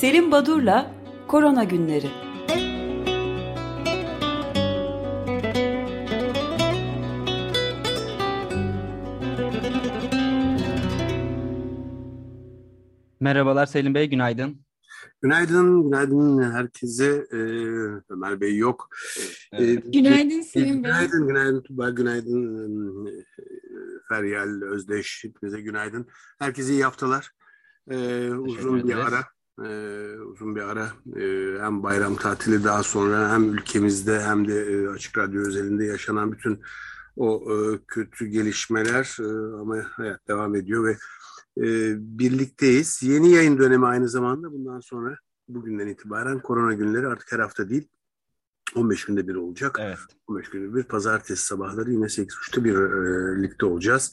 Selim Badur'la Korona Günleri. Merhabalar Selim Bey, günaydın. Günaydın, günaydın herkese. Ee, Ömer Bey yok. Evet. Ee, günaydın Selim Bey. Günaydın, günaydın Tuba, günaydın e, Feryal, Özdeş, hepinize günaydın. Herkese iyi haftalar. Ee, uzun bir ara, e, uzun bir ara. E, hem bayram tatili daha sonra hem ülkemizde hem de e, Açık Radyo özelinde yaşanan bütün o e, kötü gelişmeler e, ama hayat devam ediyor ve e, birlikteyiz. Yeni yayın dönemi aynı zamanda. Bundan sonra bugünden itibaren korona günleri artık her hafta değil 15 günde bir olacak. Evet. 15 günde bir pazartesi sabahları yine 8.30'da bir e, ligde olacağız.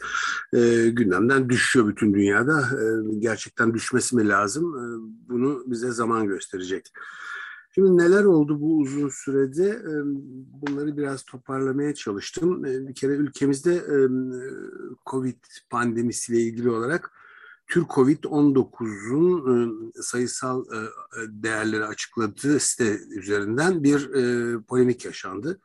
E, gündemden düşüyor bütün dünyada. E, gerçekten düşmesi mi lazım? E, bunu bize zaman gösterecek. Şimdi neler oldu bu uzun sürede? E, bunları biraz toparlamaya çalıştım. E, bir kere ülkemizde e, Covid pandemisiyle ilgili olarak Tür Covid-19'un sayısal değerleri açıkladığı site üzerinden bir polemik yaşandı.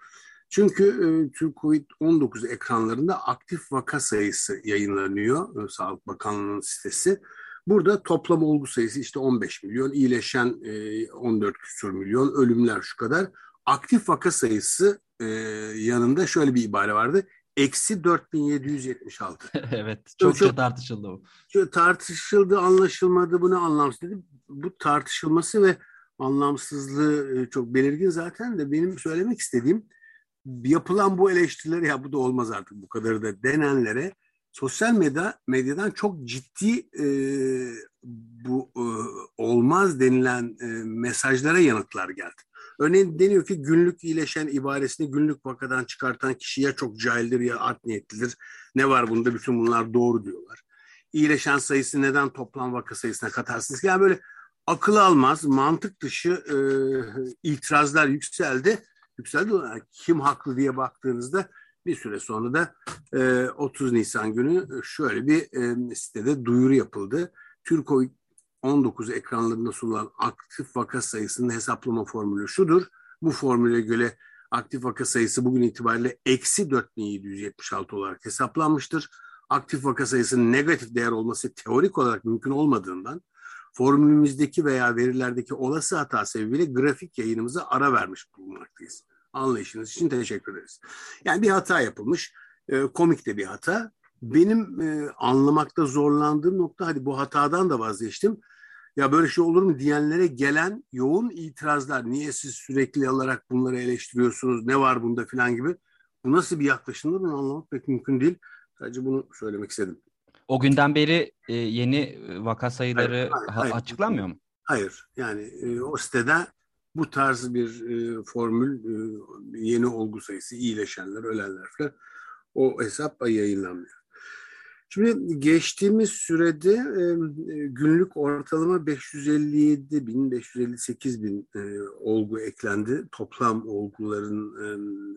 Çünkü Tür Covid-19 ekranlarında aktif vaka sayısı yayınlanıyor Sağlık Bakanlığı'nın sitesi. Burada toplam olgu sayısı işte 15 milyon, iyileşen 14 küsur milyon, ölümler şu kadar. Aktif vaka sayısı yanında şöyle bir ibare vardı eksi 4776. evet çokça çok, tartışıldı bu. Çok tartışıldı anlaşılmadı bu ne anlamsız dedi. Bu tartışılması ve anlamsızlığı e, çok belirgin zaten de benim söylemek istediğim yapılan bu eleştiriler ya bu da olmaz artık bu kadar da denenlere sosyal medya medyadan çok ciddi e, bu e, olmaz denilen e, mesajlara yanıtlar geldi. Örneğin deniyor ki günlük iyileşen ibaresini günlük vakadan çıkartan kişi ya çok cahildir ya art niyetlidir. Ne var bunda bütün bunlar doğru diyorlar. İyileşen sayısı neden toplam vaka sayısına katarsınız? Yani böyle akıl almaz, mantık dışı e, itirazlar yükseldi. Yükseldi. Yani kim haklı diye baktığınızda bir süre sonra da e, 30 Nisan günü şöyle bir e, sitede duyuru yapıldı. Türk 19 ekranlarında sunulan aktif vaka sayısının hesaplama formülü şudur. Bu formüle göre aktif vaka sayısı bugün itibariyle eksi 4776 olarak hesaplanmıştır. Aktif vaka sayısının negatif değer olması teorik olarak mümkün olmadığından formülümüzdeki veya verilerdeki olası hata sebebiyle grafik yayınımıza ara vermiş bulunmaktayız. Anlayışınız için teşekkür ederiz. Yani bir hata yapılmış, e, komik de bir hata. Benim e, anlamakta zorlandığım nokta hadi bu hatadan da vazgeçtim ya böyle şey olur mu diyenlere gelen yoğun itirazlar. Niye siz sürekli olarak bunları eleştiriyorsunuz? Ne var bunda filan gibi. Bu nasıl bir yaklaşımdır bunu anlamak pek mümkün değil. Sadece bunu söylemek istedim. O günden beri e, yeni vaka sayıları hayır, hayır, hayır. açıklanmıyor mu? Hayır. Yani e, o sitede bu tarz bir e, formül, e, yeni olgu sayısı, iyileşenler, ölenler falan o hesap yayınlanmıyor. Şimdi geçtiğimiz sürede e, günlük ortalama 557 bin, 558 bin e, olgu eklendi toplam olguların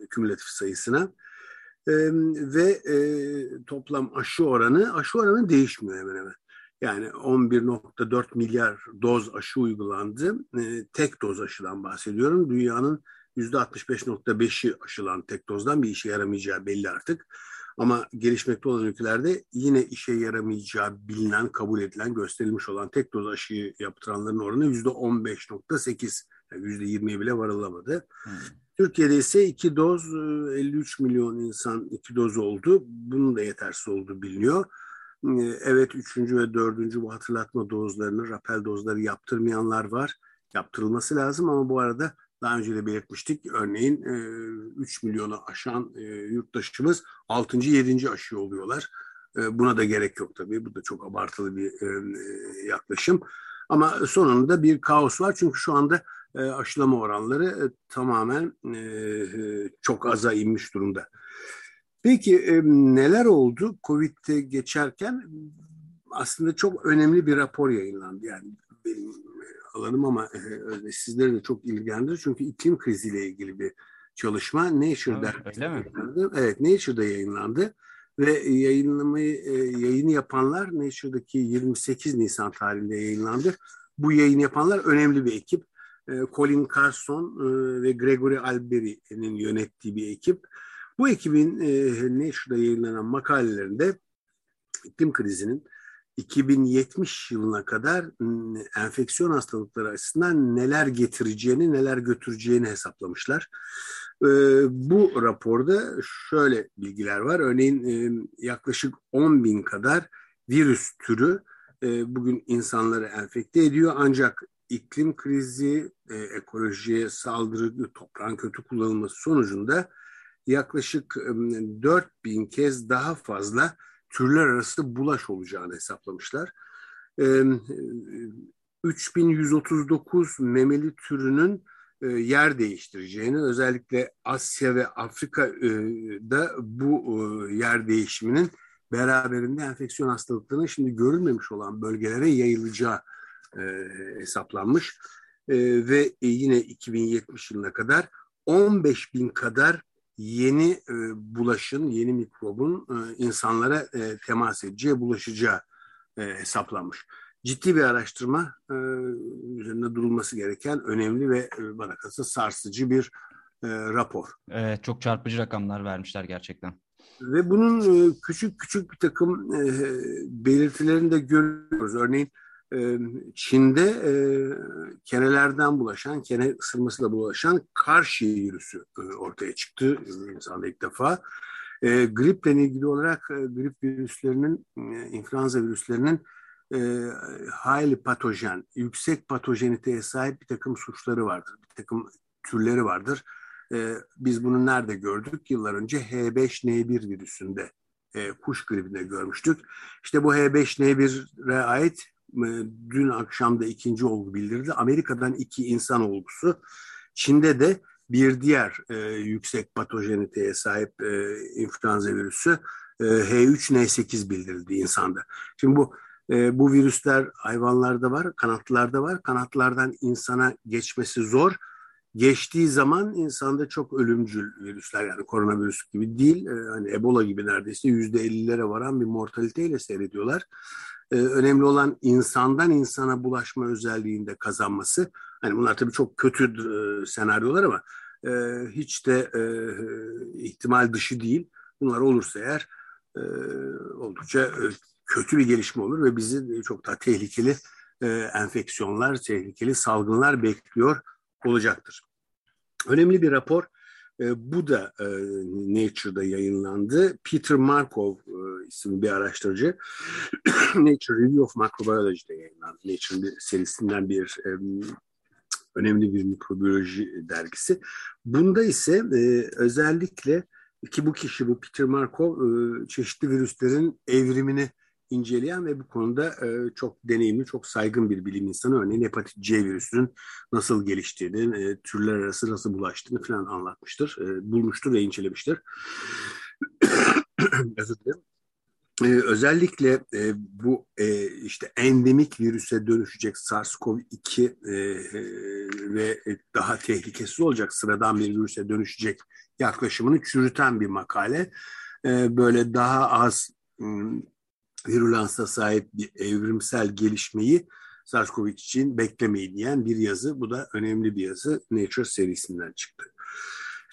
e, kümülatif sayısına. E, ve e, toplam aşı oranı, aşı oranı değişmiyor hemen hemen. Yani 11.4 milyar doz aşı uygulandı. E, tek doz aşıdan bahsediyorum. Dünyanın %65.5'i aşılan tek dozdan bir işe yaramayacağı belli artık. Ama gelişmekte olan ülkelerde yine işe yaramayacağı bilinen, kabul edilen, gösterilmiş olan tek doz aşıyı yaptıranların oranı yüzde 15.8. Yani yüzde 20'ye bile varılamadı. Hmm. Türkiye'de ise iki doz 53 e, milyon insan iki doz oldu. Bunun da yetersiz olduğu biliniyor. E, evet üçüncü ve dördüncü bu hatırlatma dozlarını, rapel dozları yaptırmayanlar var. Yaptırılması lazım ama bu arada daha önce de belirtmiştik. Örneğin 3 milyonu aşan yurttaşımız 6. 7. aşı oluyorlar. Buna da gerek yok tabii. Bu da çok abartılı bir yaklaşım. Ama sonunda bir kaos var. Çünkü şu anda aşılama oranları tamamen çok aza inmiş durumda. Peki neler oldu? Covid'de geçerken aslında çok önemli bir rapor yayınlandı. Yani benim alalım ama e, sizleri de çok ilgilendirir. Çünkü iklim kriziyle ilgili bir çalışma Nature'da yayınlandı. Evet, Nature'da yayınlandı ve yayınlamayı e, yayını yapanlar Nature'daki 28 Nisan tarihinde yayınlandı. bu yayın yapanlar önemli bir ekip. E, Colin Carson e, ve Gregory Alberi'nin yönettiği bir ekip. Bu ekibin e, Nature'da yayınlanan makalelerinde iklim krizinin 2070 yılına kadar enfeksiyon hastalıkları açısından neler getireceğini, neler götüreceğini hesaplamışlar. Bu raporda şöyle bilgiler var. Örneğin yaklaşık 10 bin kadar virüs türü bugün insanları enfekte ediyor. Ancak iklim krizi, ekolojiye saldırı, toprağın kötü kullanılması sonucunda yaklaşık 4 bin kez daha fazla türler arası bulaş olacağını hesaplamışlar. 3139 memeli türünün yer değiştireceğini, özellikle Asya ve Afrika'da bu yer değişiminin beraberinde enfeksiyon hastalıklarının şimdi görülmemiş olan bölgelere yayılacağı hesaplanmış. Ve yine 2070 yılına kadar 15 bin kadar yeni e, bulaşın, yeni mikrobun e, insanlara e, temas edeceği, bulaşacağı e, hesaplanmış. Ciddi bir araştırma e, üzerinde durulması gereken önemli ve e, bana kalırsa sarsıcı bir e, rapor. Evet, çok çarpıcı rakamlar vermişler gerçekten. Ve bunun e, küçük küçük bir takım e, belirtilerini de görüyoruz. Örneğin Çin'de e, kenelerden bulaşan, kene ısırmasıyla bulaşan karşı virüsü e, ortaya çıktı insanda ilk defa. E, griple ilgili olarak e, grip virüslerinin, e, influenza virüslerinin e, hayli patojen, yüksek patojeniteye sahip bir takım suçları vardır, bir takım türleri vardır. E, biz bunu nerede gördük? Yıllar önce H5N1 virüsünde e, kuş gribinde görmüştük. İşte bu H5N1'e ait dün akşam da ikinci olgu bildirdi. Amerika'dan iki insan olgusu. Çin'de de bir diğer e, yüksek patojeniteye sahip e, influenza virüsü e, H3N8 bildirildi insanda. Şimdi bu e, bu virüsler hayvanlarda var, kanatlarda var. Kanatlardan insana geçmesi zor. Geçtiği zaman insanda çok ölümcül virüsler yani koronavirüs gibi değil, e, hani Ebola gibi neredeyse yüzde ellilere varan bir mortaliteyle seyrediyorlar e, önemli olan insandan insana bulaşma özelliğinde kazanması. Hani bunlar tabii çok kötü e, senaryolar ama e, hiç de e, ihtimal dışı değil. Bunlar olursa eğer e, oldukça e, kötü bir gelişme olur ve bizi çok daha tehlikeli e, enfeksiyonlar, tehlikeli salgınlar bekliyor olacaktır. Önemli bir rapor e, bu da e, Nature'da yayınlandı. Peter Markov e, isimli bir araştırıcı Nature Review of Microbiology'de yayınlandı. Nature'ın bir serisinden bir önemli bir mikrobiyoloji dergisi. Bunda ise e, özellikle ki bu kişi bu Peter Markov e, çeşitli virüslerin evrimini inceleyen ve bu konuda e, çok deneyimli, çok saygın bir bilim insanı. Örneğin hepatit C virüsünün nasıl geliştiğini, e, türler arası nasıl bulaştığını falan anlatmıştır. E, bulmuştur ve incelemiştir. Özür dilerim. Ee, özellikle e, bu e, işte endemik virüse dönüşecek SARS-CoV-2 e, e, ve daha tehlikesiz olacak sıradan bir virüse dönüşecek yaklaşımını çürüten bir makale. E, böyle daha az virülansa sahip bir evrimsel gelişmeyi SARS-CoV için beklemeyin diyen bir yazı. Bu da önemli bir yazı. Nature serisinden çıktı.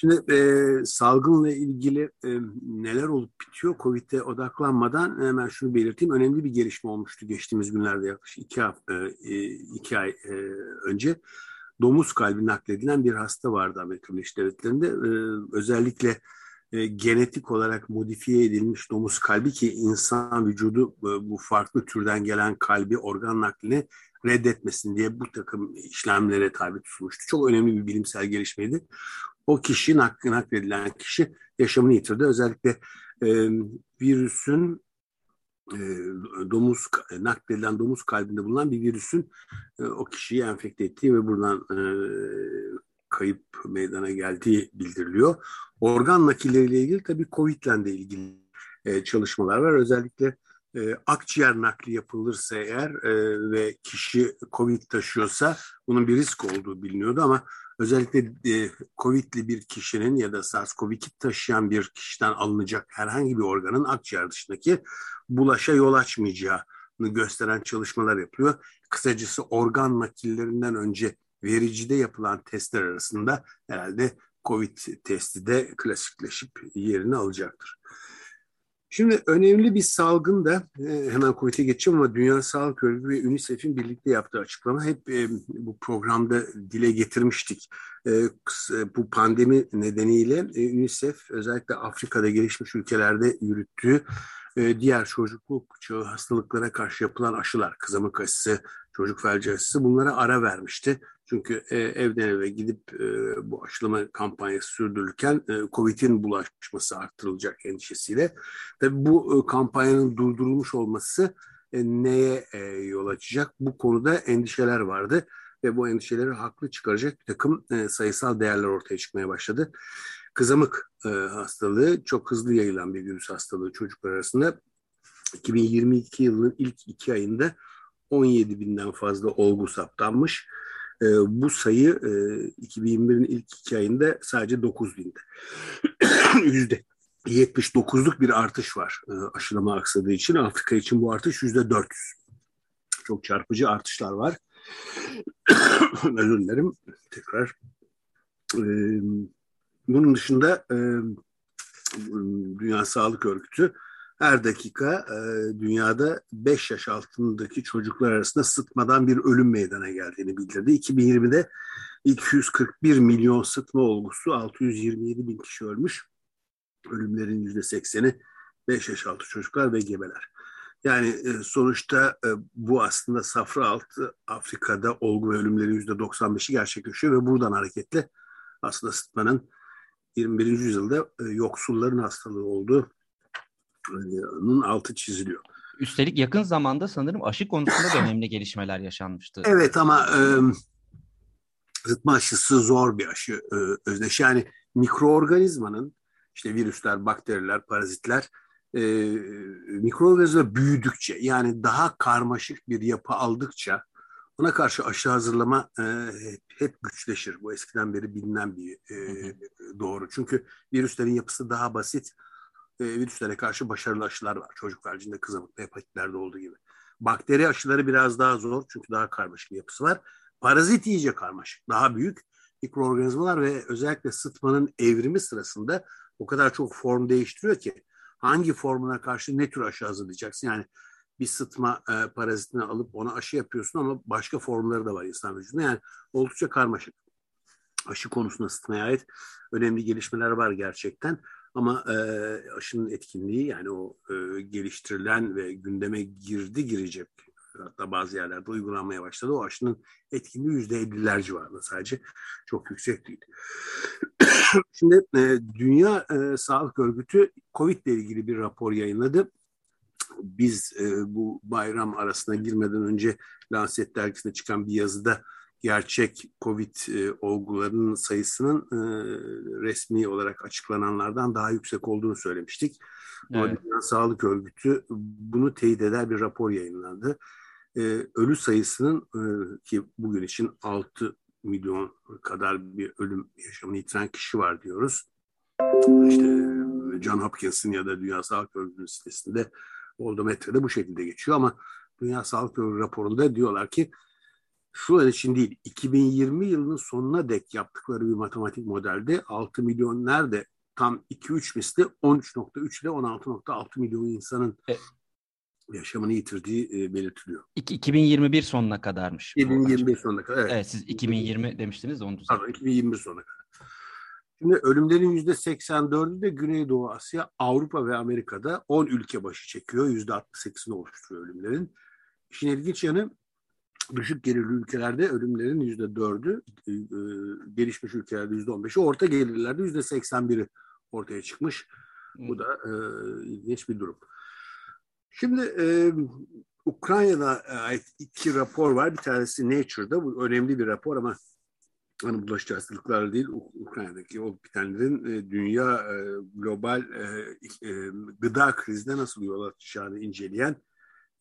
Şimdi e, salgınla ilgili e, neler olup bitiyor COVID'e odaklanmadan hemen şunu belirteyim. Önemli bir gelişme olmuştu geçtiğimiz günlerde yaklaşık iki, hafta, e, iki ay e, önce. Domuz kalbi nakledilen bir hasta vardı Amerika Birleşik Devletleri'nde. E, özellikle e, genetik olarak modifiye edilmiş domuz kalbi ki insan vücudu e, bu farklı türden gelen kalbi organ naklini reddetmesin diye bu takım işlemlere tabi tutulmuştu. Çok önemli bir bilimsel gelişmeydi. O kişi nak nakledilen kişi yaşamını yitirdi. Özellikle e, virüsün e, domuz nakledilen domuz kalbinde bulunan bir virüsün e, o kişiyi enfekte ettiği ve buradan e, kayıp meydana geldiği bildiriliyor. Organ nakilleriyle ilgili tabii COVID ile de ilgili çalışmalar var. Özellikle akciğer nakli yapılırsa eğer ve kişi COVID taşıyorsa bunun bir risk olduğu biliniyordu ama özellikle e, COVID'li bir kişinin ya da SARS-CoV-2 taşıyan bir kişiden alınacak herhangi bir organın akciğer dışındaki bulaşa yol açmayacağı gösteren çalışmalar yapıyor. Kısacası organ nakillerinden önce vericide yapılan testler arasında herhalde COVID testi de klasikleşip yerini alacaktır. Şimdi önemli bir salgın da e, hemen COVID'e geçeceğim ama Dünya Sağlık Örgütü ve UNICEF'in birlikte yaptığı açıklama hep e, bu programda dile getirmiştik. E, bu pandemi nedeniyle UNICEF özellikle Afrika'da gelişmiş ülkelerde yürüttüğü diğer çocukluk çağı hastalıklara karşı yapılan aşılar, kızamık aşısı, çocuk felci aşısı bunlara ara vermişti. Çünkü e, evden eve gidip e, bu aşılama kampanyası sürdürülürken e, COVID'in bulaşması arttırılacak endişesiyle. Tabii bu kampanyanın durdurulmuş olması neye yol açacak? Bu konuda endişeler vardı ve bu endişeleri haklı çıkaracak bir takım sayısal değerler ortaya çıkmaya başladı. Kızamık hastalığı çok hızlı yayılan bir virüs hastalığı çocuklar arasında. 2022 yılının ilk iki ayında 17 binden fazla olgu saptanmış. E, bu sayı e, 2021'in ilk iki ayında sadece 9 binde. Yüzde 79'luk bir artış var e, aşılama aksadığı için. Afrika için bu artış yüzde 400. Çok çarpıcı artışlar var. Özür dilerim. Tekrar. E, bunun dışında e, Dünya Sağlık Örgütü her dakika e, dünyada 5 yaş altındaki çocuklar arasında sıtmadan bir ölüm meydana geldiğini bildirdi. 2020'de 241 milyon sıtma olgusu 627 bin kişi ölmüş. Ölümlerin %80'i 5 yaş altı çocuklar ve gebeler. Yani e, sonuçta e, bu aslında safra altı Afrika'da olgu ve ölümlerin %95'i gerçekleşiyor ve buradan hareketle aslında sıtmanın 21. yüzyılda e, yoksulların hastalığı olduğu bunun altı çiziliyor. Üstelik yakın zamanda sanırım aşı konusunda da önemli gelişmeler yaşanmıştı. Evet ama e, zıtma aşısı zor bir aşı e, özdeş. Yani mikroorganizmanın işte virüsler, bakteriler, parazitler e, mikroorganizma büyüdükçe yani daha karmaşık bir yapı aldıkça ona karşı aşı hazırlama e, hep güçleşir. Bu eskiden beri bilinen bir e, doğru. Çünkü virüslerin yapısı daha basit e, virüslere karşı başarılı aşılar var. Çocuk felcinde, kızamıkta, hepatitlerde olduğu gibi. Bakteri aşıları biraz daha zor çünkü daha karmaşık bir yapısı var. Parazit iyice karmaşık, daha büyük mikroorganizmalar ve özellikle sıtmanın evrimi sırasında o kadar çok form değiştiriyor ki hangi formuna karşı ne tür aşı hazırlayacaksın? Yani bir sıtma e, parazitini alıp ona aşı yapıyorsun ama başka formları da var insan vücudunda. Yani oldukça karmaşık. Aşı konusunda sıtmaya ait önemli gelişmeler var gerçekten. Ama e, aşının etkinliği yani o e, geliştirilen ve gündeme girdi girecek hatta bazı yerlerde uygulanmaya başladı. O aşının etkinliği yüzde elliler civarında sadece çok yüksek değil. Şimdi e, Dünya e, Sağlık Örgütü COVID ile ilgili bir rapor yayınladı. Biz e, bu bayram arasına girmeden önce Lancet dergisinde çıkan bir yazıda gerçek COVID e, olgularının sayısının e, resmi olarak açıklananlardan daha yüksek olduğunu söylemiştik. Evet. Ama Dünya Sağlık Örgütü bunu teyit eder bir rapor yayınlandı. E, ölü sayısının e, ki bugün için 6 milyon kadar bir ölüm yaşamını yitiren kişi var diyoruz. İşte John Hopkins'in ya da Dünya Sağlık Örgütü'nün sitesinde Oldometre'de bu şekilde geçiyor ama Dünya Sağlık Örgütü raporunda diyorlar ki şu an için değil 2020 yılının sonuna dek yaptıkları bir matematik modelde 6 milyon nerede tam 2-3 misli 13.3 ile 16.6 milyon insanın e, yaşamını yitirdiği e, belirtiliyor. 2021 sonuna kadarmış. 2021 sonuna kadar. Evet. evet siz 2020 demiştiniz de onu düzeltin. Pardon 2021 sonuna kadar. Şimdi ölümlerin %84'ü de Güneydoğu Asya, Avrupa ve Amerika'da 10 ülke başı çekiyor. %68'ini oluşturuyor ölümlerin. İşin ilginç yanı düşük gelirli ülkelerde ölümlerin yüzde dördü, e, gelişmiş ülkelerde yüzde on beşi, orta gelirlerde yüzde seksen biri ortaya çıkmış. Bu da e, ilginç bir durum. Şimdi e, Ukrayna'da ait iki rapor var. Bir tanesi Nature'da. Bu önemli bir rapor ama hani bulaşıcı hastalıklarla değil Ukrayna'daki o bitenlerin e, dünya e, global e, e, gıda krizine nasıl yol açacağını inceleyen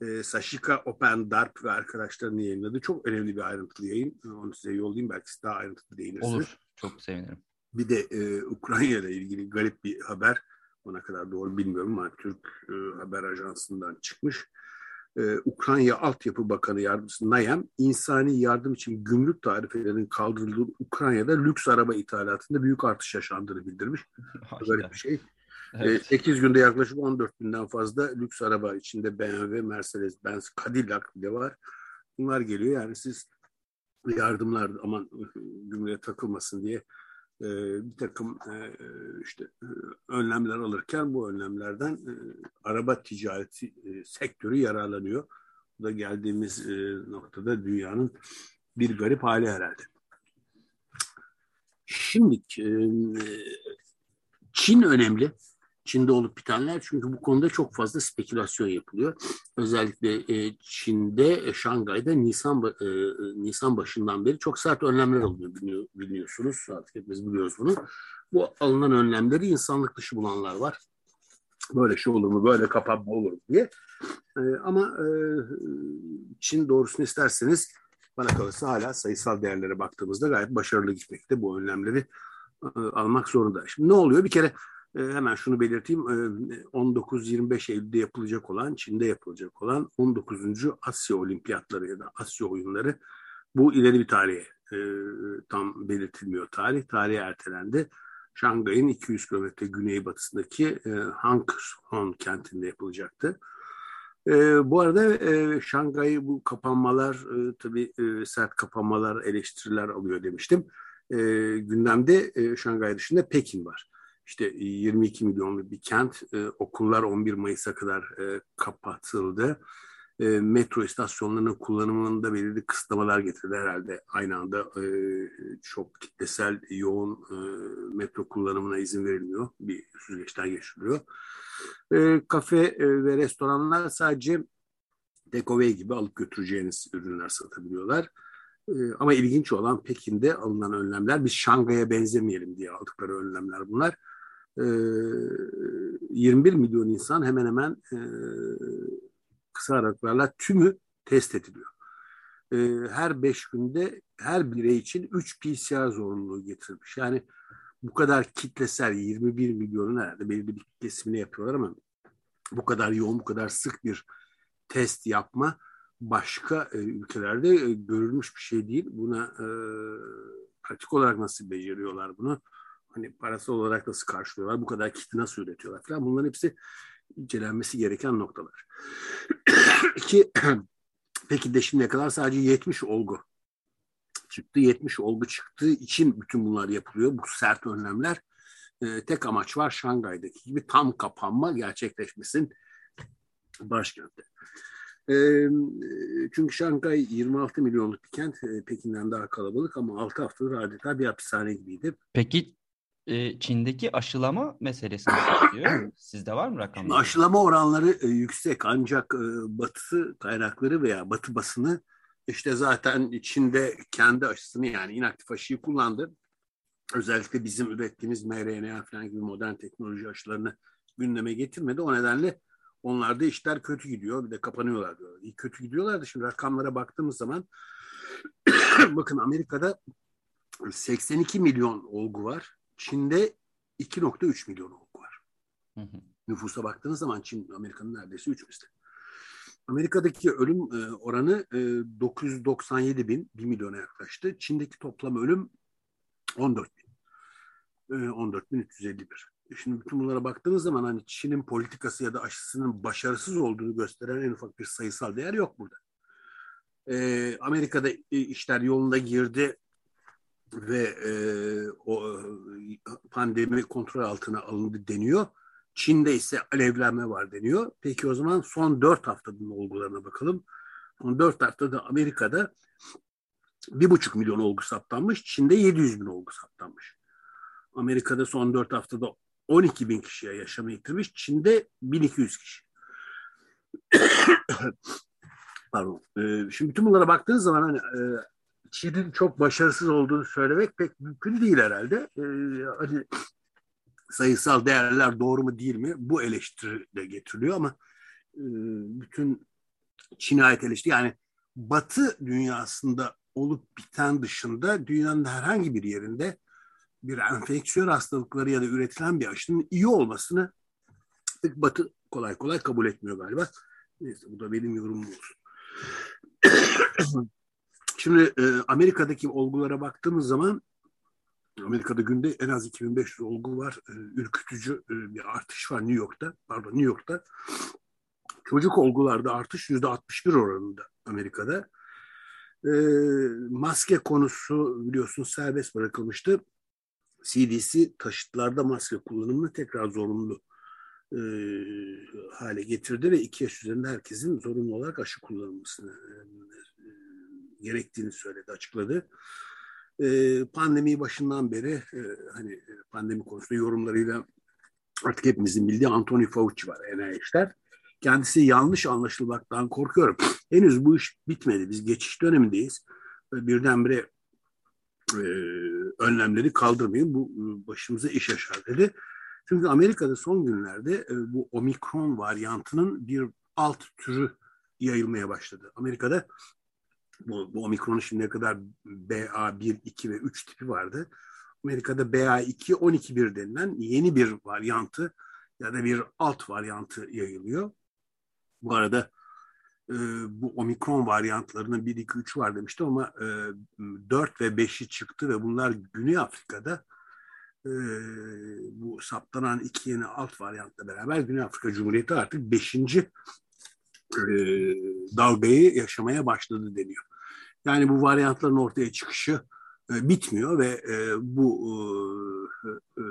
e, Sashika Open Darp ve arkadaşlarını yayınladı. Çok önemli bir ayrıntılı yayın. Onu size yollayayım. Belki siz daha ayrıntılı değinirsiniz. Olur. Çok sevinirim. Bir de e, Ukrayna ile ilgili garip bir haber. Ona kadar doğru bilmiyorum ama Türk e, Haber Ajansı'ndan çıkmış. e, Ukrayna Altyapı Bakanı Yardımcısı Nayem, insani yardım için gümrük tarifelerinin kaldırıldığı Ukrayna'da lüks araba ithalatında büyük artış yaşandığını bildirmiş. Garip bir şey. Evet. 8 günde yaklaşık 14 binden fazla lüks araba içinde BMW, Mercedes, Benz, Cadillac bile var. Bunlar geliyor. Yani siz yardımlar aman gümrüğe takılmasın diye e, bir takım e, işte e, önlemler alırken bu önlemlerden e, araba ticareti e, sektörü yararlanıyor. Bu da geldiğimiz e, noktada dünyanın bir garip hali herhalde. Şimdi e, Çin önemli. Çin'de olup bitenler çünkü bu konuda çok fazla spekülasyon yapılıyor. Özellikle e, Çin'de, e, Şangay'da Nisan e, Nisan başından beri çok sert önlemler alınıyor biliyor, biliyorsunuz. Artık hepimiz biliyoruz bunu. Bu alınan önlemleri insanlık dışı bulanlar var. Böyle şey olur mu, böyle kapanma olur mu diye. E, ama e, Çin doğrusunu isterseniz bana kalırsa hala sayısal değerlere baktığımızda gayet başarılı gitmekte bu önlemleri e, almak zorunda. Şimdi ne oluyor? Bir kere e, hemen şunu belirteyim. 19-25 Eylül'de yapılacak olan, Çin'de yapılacak olan 19. Asya Olimpiyatları ya da Asya Oyunları bu ileri bir tarihe e, tam belirtilmiyor tarih. Tarihe ertelendi. Şangay'ın 200 kilometre güneybatısındaki e, Hangzhou kentinde yapılacaktı. E, bu arada e, Şangay bu kapanmalar e, tabii e, sert kapanmalar eleştiriler alıyor demiştim. E, gündemde e, Şangay dışında Pekin var işte 22 milyonlu bir kent. E, okullar 11 Mayıs'a kadar e, kapatıldı. E, metro istasyonlarının kullanımında belirli kısıtlamalar getirdi herhalde. Aynı anda e, çok kitlesel, yoğun e, metro kullanımına izin verilmiyor. Bir süzgeçten geçiriliyor. E, kafe e, ve restoranlar sadece take gibi alıp götüreceğiniz ürünler satabiliyorlar. E, ama ilginç olan Pekin'de alınan önlemler, biz Şangay'a benzemeyelim diye aldıkları önlemler bunlar 21 milyon insan hemen hemen kısa aralıklarla tümü test ediliyor. her 5 günde her birey için 3 PCR zorunluluğu getirilmiş. Yani bu kadar kitlesel 21 milyonun herhalde belirli bir kesimini yapıyorlar ama bu kadar yoğun, bu kadar sık bir test yapma başka e, ülkelerde e, görülmüş bir şey değil. Buna e, pratik olarak nasıl beceriyorlar bunu? Hani parasal olarak nasıl karşılıyorlar, bu kadar kiti nasıl üretiyorlar falan bunların hepsi incelenmesi gereken noktalar. Ki peki de şimdiye kadar sadece 70 olgu çıktı. 70 olgu çıktığı için bütün bunlar yapılıyor. Bu sert önlemler. Ee, tek amaç var Şangay'daki gibi tam kapanma gerçekleşmesin başkentte. Çünkü Şangay 26 milyonluk bir kent. Pekin'den daha kalabalık ama 6 haftadır adeta bir hapishane gibiydi. Peki Çin'deki aşılama meselesi nasıl gidiyor? Sizde var mı rakamlar? Aşılama oranları yüksek ancak batı kaynakları veya batı basını işte zaten Çin'de kendi aşısını yani inaktif aşıyı kullandı. Özellikle bizim ürettiğimiz mRNA falan gibi modern teknoloji aşılarını gündeme getirmedi. O nedenle onlarda işler kötü gidiyor. Bir de kapanıyorlar diyor. İyi kötü gidiyorlar da şimdi rakamlara baktığımız zaman bakın Amerika'da 82 milyon olgu var. Çin'de 2.3 milyon olgu var. Hı hı. Nüfusa baktığınız zaman Çin Amerika'nın neredeyse 3 misli. Amerika'daki ölüm e, oranı e, 997 bin, 1 milyona yaklaştı. Çin'deki toplam ölüm 14 bin. E, 14 bin 351. Şimdi bütün bunlara baktığınız zaman hani Çin'in politikası ya da aşısının başarısız olduğunu gösteren en ufak bir sayısal değer yok burada. E, Amerika'da işler yolunda girdi ve e, o pandemi kontrol altına alındı deniyor. Çin'de ise alevlenme var deniyor. Peki o zaman son dört haftanın olgularına bakalım. Son dört haftada Amerika'da bir buçuk milyon olgu saptanmış. Çin'de 700 bin olgu saptanmış. Amerika'da son dört haftada 12 bin kişiye yaşamı yitirmiş. Çin'de 1200 kişi. Pardon. Ee, şimdi bütün bunlara baktığınız zaman hani e, Çin'in çok başarısız olduğunu söylemek pek mümkün değil herhalde. Ee, hani sayısal değerler doğru mu değil mi bu eleştiri de getiriliyor ama e, bütün Çin'e ait eleştiri yani Batı dünyasında olup biten dışında dünyanın herhangi bir yerinde bir enfeksiyon hastalıkları ya da üretilen bir aşının iyi olmasını Batı kolay kolay kabul etmiyor galiba. Neyse bu da benim yorumum olsun. Şimdi e, Amerika'daki olgulara baktığımız zaman Amerika'da günde en az 2500 olgu var. E, ürkütücü e, bir artış var New York'ta. Pardon New York'ta. Çocuk olgularda artış yüzde 61 oranında Amerika'da. E, maske konusu biliyorsun serbest bırakılmıştı. CDC taşıtlarda maske kullanımını tekrar zorunlu e, hale getirdi ve iki yaş üzerinde herkesin zorunlu olarak aşı kullanılmasını e, gerektiğini söyledi, açıkladı. E, pandemiyi başından beri e, hani pandemi konusunda yorumlarıyla artık hepimizin bildiği Anthony Fauci var NIH'ler. Kendisi yanlış anlaşılmaktan korkuyorum. Henüz bu iş bitmedi. Biz geçiş dönemindeyiz. Birdenbire e, önlemleri kaldırmayın. Bu e, başımıza iş açar dedi. Çünkü Amerika'da son günlerde e, bu omikron varyantının bir alt türü yayılmaya başladı. Amerika'da bu, bu omikronun şimdiye kadar BA1, 2 ve 3 tipi vardı. Amerika'da BA2, 12.1 denilen yeni bir varyantı ya da bir alt varyantı yayılıyor. Bu arada e, bu omikron varyantlarının 1, 2, 3 var demiştim ama e, 4 ve 5'i çıktı ve bunlar Güney Afrika'da e, bu saptanan iki yeni alt varyantla beraber Güney Afrika Cumhuriyeti artık 5. E, dalgayı yaşamaya başladı deniyor. Yani bu varyantların ortaya çıkışı e, bitmiyor ve e, bu e, e,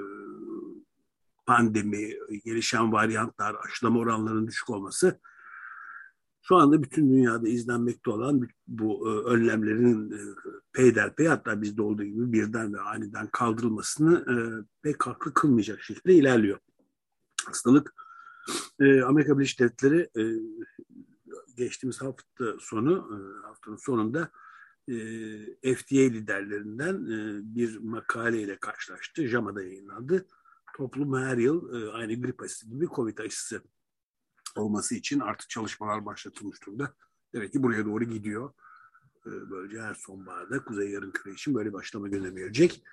pandemi, gelişen varyantlar, aşılama oranlarının düşük olması şu anda bütün dünyada izlenmekte olan bu e, önlemlerin e, peyderpey hatta bizde olduğu gibi birden ve aniden kaldırılmasını e, pek haklı kılmayacak şekilde ilerliyor. Hastalık e, Amerika Birleşik Devletleri e, geçtiğimiz hafta sonu e, haftanın sonunda e, FDA liderlerinden e, bir makaleyle karşılaştı. JAMA'da yayınlandı. Toplum her yıl aynı grip aşısı gibi COVID aşısı olması için artık çalışmalar başlatılmış durumda. Demek ki buraya doğru gidiyor. Böylece her sonbaharda Kuzey Yarımküre için böyle başlama gündeme gelecek.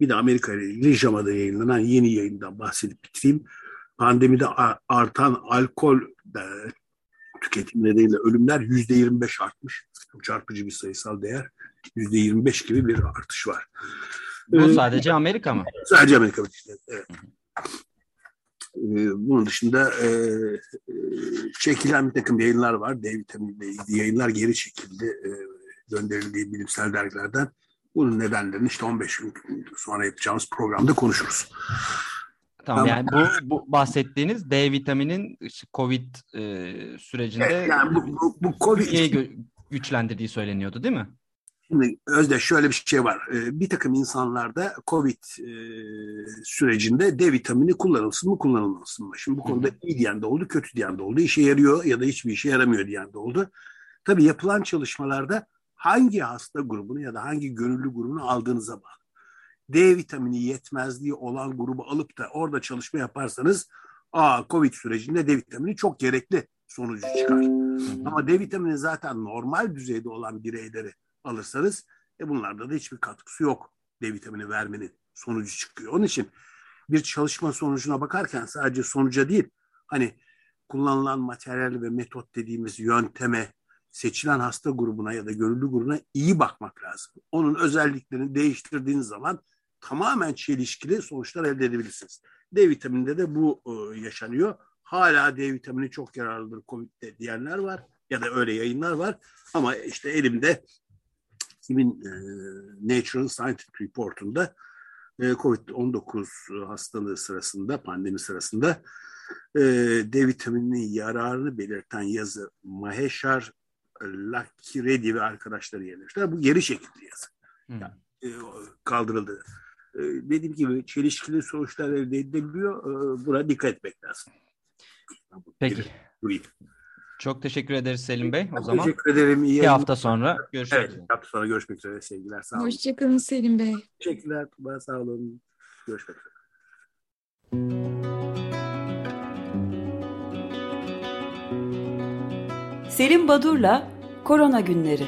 Bir de Amerika ile ilgili JAMA'da yayınlanan yeni yayından bahsedip bitireyim. Pandemide artan alkol tüketimi nedeniyle ölümler yüzde 25 artmış. Çok çarpıcı bir sayısal değer. Yüzde 25 gibi bir artış var. Bu ee, sadece Amerika mı? Sadece Amerika. Evet. Ee, bunun dışında e, e, çekilen bir takım yayınlar var. D vitaminiyle ilgili yayınlar geri çekildi. E, gönderildiği bilimsel dergilerden. Bunun nedenlerini işte 15 gün sonra yapacağımız programda konuşuruz. Tamam, yani bu, bu bahsettiğiniz D vitaminin COVID e, sürecinde evet, yani bu, bu, bu COVID güçlendirdiği söyleniyordu değil mi? Şimdi Özde şöyle bir şey var. Ee, bir takım insanlarda COVID e, sürecinde D vitamini kullanılsın mı kullanılmasın mı? Şimdi bu konuda iyi diyen de oldu, kötü diyen de oldu. İşe yarıyor ya da hiçbir işe yaramıyor diyen de oldu. Tabii yapılan çalışmalarda hangi hasta grubunu ya da hangi gönüllü grubunu aldığınıza bağlı. D vitamini yetmezliği olan grubu alıp da orada çalışma yaparsanız aa COVID sürecinde D vitamini çok gerekli sonucu çıkar. Ama D vitamini zaten normal düzeyde olan bireyleri alırsanız e bunlarda da hiçbir katkısı yok D vitamini vermenin sonucu çıkıyor. Onun için bir çalışma sonucuna bakarken sadece sonuca değil hani kullanılan materyal ve metot dediğimiz yönteme seçilen hasta grubuna ya da gönüllü grubuna iyi bakmak lazım. Onun özelliklerini değiştirdiğiniz zaman tamamen çelişkili sonuçlar elde edebilirsiniz. D vitamininde de bu e, yaşanıyor. Hala D vitamini çok yararlıdır COVID'de diyenler var ya da öyle yayınlar var. Ama işte elimde kimin e, Natural Scientific Report'unda e, COVID-19 hastalığı sırasında, pandemi sırasında e, D vitamininin yararını belirten yazı Maheshar Lakiredi ve arkadaşları yerleştiler. Bu geri çekildi yazı. Hmm. Yani, e, kaldırıldı. E, dediğim gibi çelişkili sonuçlar elde edilebiliyor. E, buna dikkat etmek lazım. Peki. Buyurun. Çok teşekkür ederiz Selim Bey. O zaman teşekkür ederim. İyi bir hafta sonra görüşmek evet, üzere. hafta sonra görüşmek üzere sevgiler. Sağ olun. Hoşçakalın Selim Bey. Teşekkürler. Tuba, sağ olun. Görüşmek üzere. Selim Badur'la Korona Günleri